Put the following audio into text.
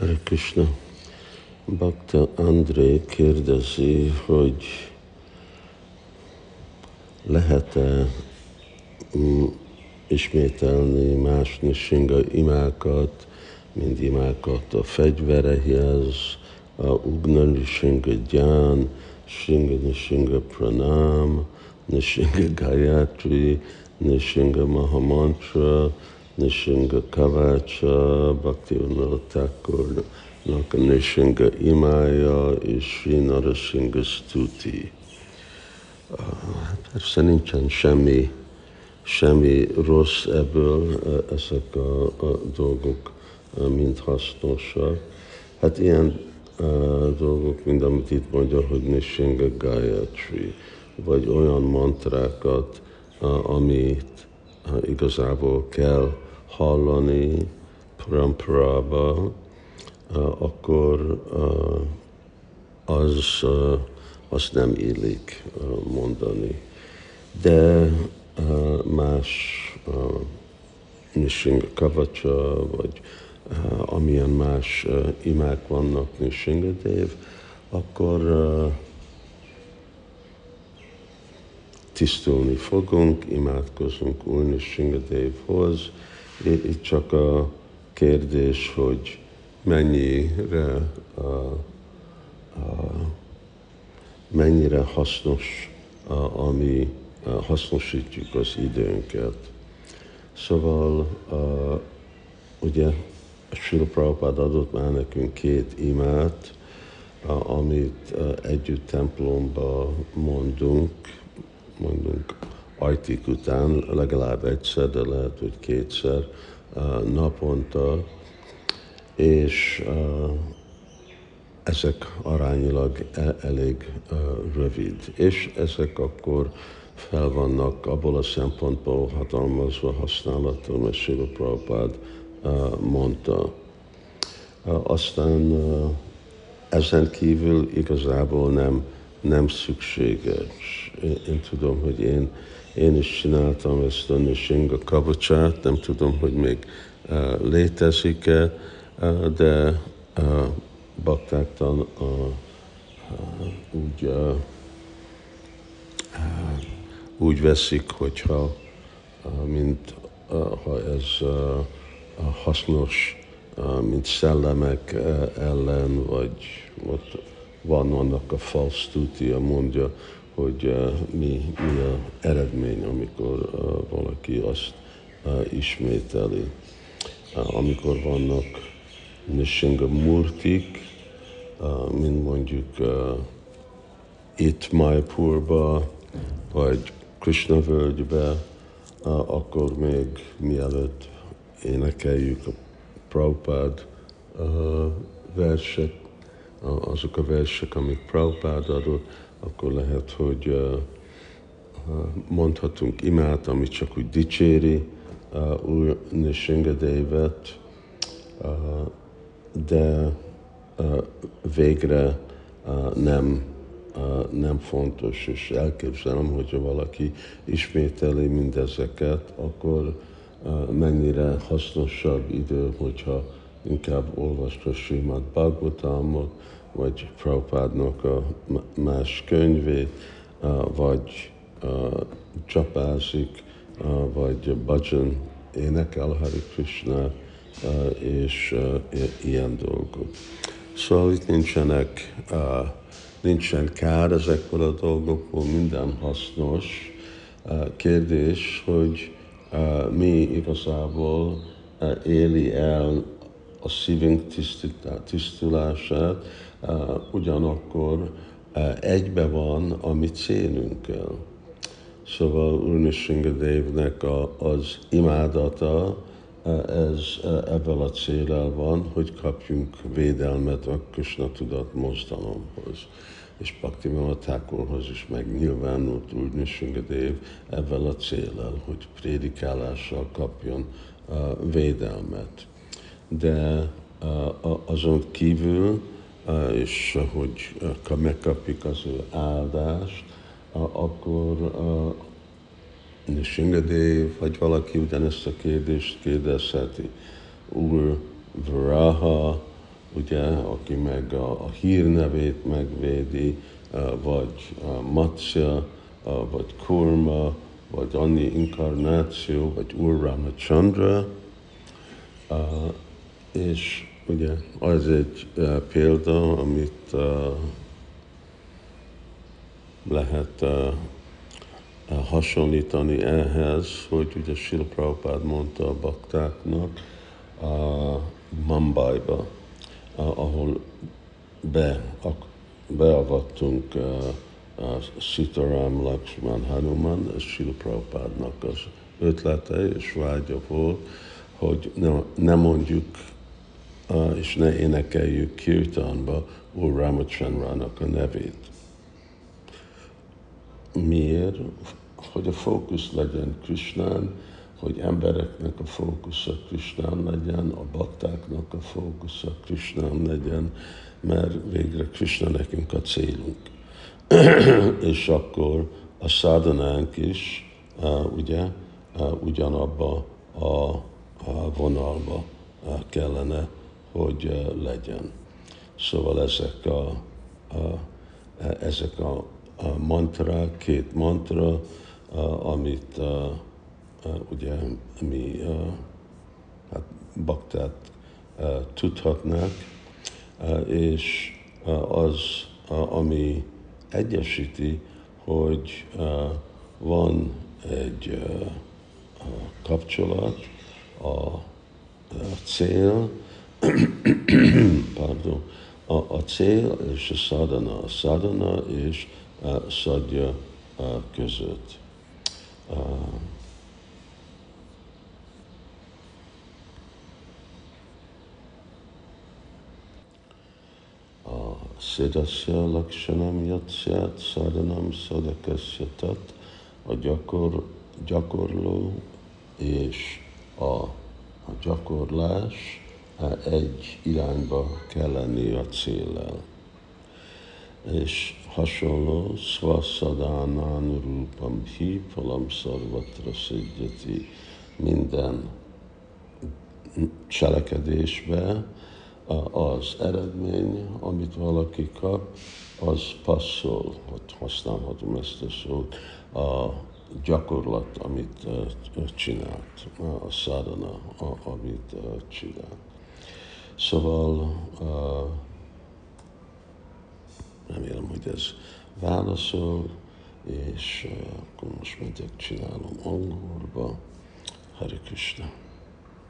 Hare Krishna. Bhakta André kérdezi, hogy lehet-e mm, ismételni más nisinga imákat, mint imákat a fegyverehez, a Ugna Nishinga Gyán, Shinga Nishinga Pranam, Nishinga Gayatri, Nishinga Mahamantra, Nishinga Kavacha, Bhakti Thakurnak a Nishinga imája és Sri Narasinga Stuti. Persze nincsen semmi, semmi rossz ebből, ezek a, a dolgok mind hasznosak. Hát ilyen uh, dolgok, mint amit itt mondja, hogy Nishinga Gayatri, vagy olyan mantrákat, uh, amit uh, igazából kell hallani pramparába, uh, akkor uh, az, uh, azt nem illik mondani. De más Nishinga Kavacsa, vagy amilyen más imák vannak Nishingadev, akkor uh, tisztulni fogunk, imádkozunk Úr Nishingadevhoz. Itt csak a kérdés, hogy mennyire, uh, uh, mennyire hasznos, uh, ami uh, hasznosítjuk az időnket. Szóval uh, ugye Srila Prabhupád adott már nekünk két imát, amit együtt templomba mondunk, mondunk ajtik után, legalább egyszer, de lehet, hogy kétszer naponta, és ezek arányilag e- elég rövid, és ezek akkor fel vannak abból a szempontból hatalmazva használatul, mert Sila Prabhupád mondta. Aztán ezen kívül igazából nem, nem szükséges. Én, tudom, hogy én, én is csináltam ezt a Nishinga kabocsát, nem tudom, hogy még uh, létezik-e, uh, de uh, baktáktan uh, uh, úgy uh, úgy veszik, hogyha mint ha ez hasznos, mint szellemek ellen, vagy ott van annak a false tutia mondja, hogy mi, mi a eredmény, amikor valaki azt ismételi. Amikor vannak Nishinga Murtik, mint mondjuk itt Maipurba, vagy Krishna völgybe, akkor még mielőtt énekeljük a Prabhupád versek, azok a versek, amik Prabhupád adott, akkor lehet, hogy mondhatunk imát, amit csak úgy dicséri Úr Nishingadévet, de végre nem nem fontos, és elképzelem, hogyha valaki ismételi mindezeket, akkor mennyire hasznosabb idő, hogyha inkább olvasta Srimad Bhagavatamot, vagy Prabhupádnak a más könyvét, vagy csapázik, vagy bhajan énekel Hari Krishna, és ilyen dolgok. Szóval itt nincsenek nincsen kár ezekből a dolgokból, minden hasznos. Kérdés, hogy mi igazából éli el a szívünk tisztulását, ugyanakkor egybe van a mi célünkkel. Szóval Urnishingadevnek az imádata, ez ebből a célral van, hogy kapjunk védelmet a Krishna tudat mozdalomhoz. És Bhakti Thakurhoz is megnyilvánult úgy Nishingadev ebből a célral, hogy prédikálással kapjon védelmet. De azon kívül, és hogy megkapjuk az ő áldást, akkor Nishingadev, vagy valaki ugyanezt a kérdést kérdezheti. Úr Vraha, ugye, aki meg a, a hírnevét megvédi, vagy Matsya, vagy Kurma, vagy Anni inkarnáció, vagy Úr Ramachandra, és ugye az egy példa, amit lehet hasonlítani ehhez, hogy ugye Sila Prabhupád mondta a baktáknak a Mumbaiba, ahol be, beavattunk a Sitaram Lakshman Hanuman, ez Sila az ötlete és vágya volt, hogy ne, ne mondjuk és ne énekeljük kirtanba Úr Ramachandrának a nevét. Miért? Hogy a fókusz legyen Krishnán, hogy embereknek a fókusza Krishnán legyen, a baktáknak a fókusza Krishnán legyen, mert végre Krishna nekünk a célunk. és akkor a szádanánk is, ugye, ugyanabba a, a vonalba kellene, hogy legyen. Szóval ezek a, a, ezek a, a mantra, két mantra, amit ugye mi hát baktát tudhatnak, és az, ami egyesíti, hogy van egy kapcsolat, a cél, pardon, a, a cél és a sadhana, a sadhana és a sadja között. Szidasya lakshanam yatszát sadhanam sadakasya tat, a gyakor, gyakorló és a, a gyakorlás egy irányba kell lenni a céllel. És hasonló szvaszadánán rúpam hi, palam szarvatra szidjati minden cselekedésbe, az eredmény, amit valaki kap, az passzol, hogy használhatom ezt a szót, a gyakorlat, amit csinált, a szádana, amit csinált. Szóval remélem, hogy ez válaszol, és akkor most megyek, csinálom angolba. Hare Krishna.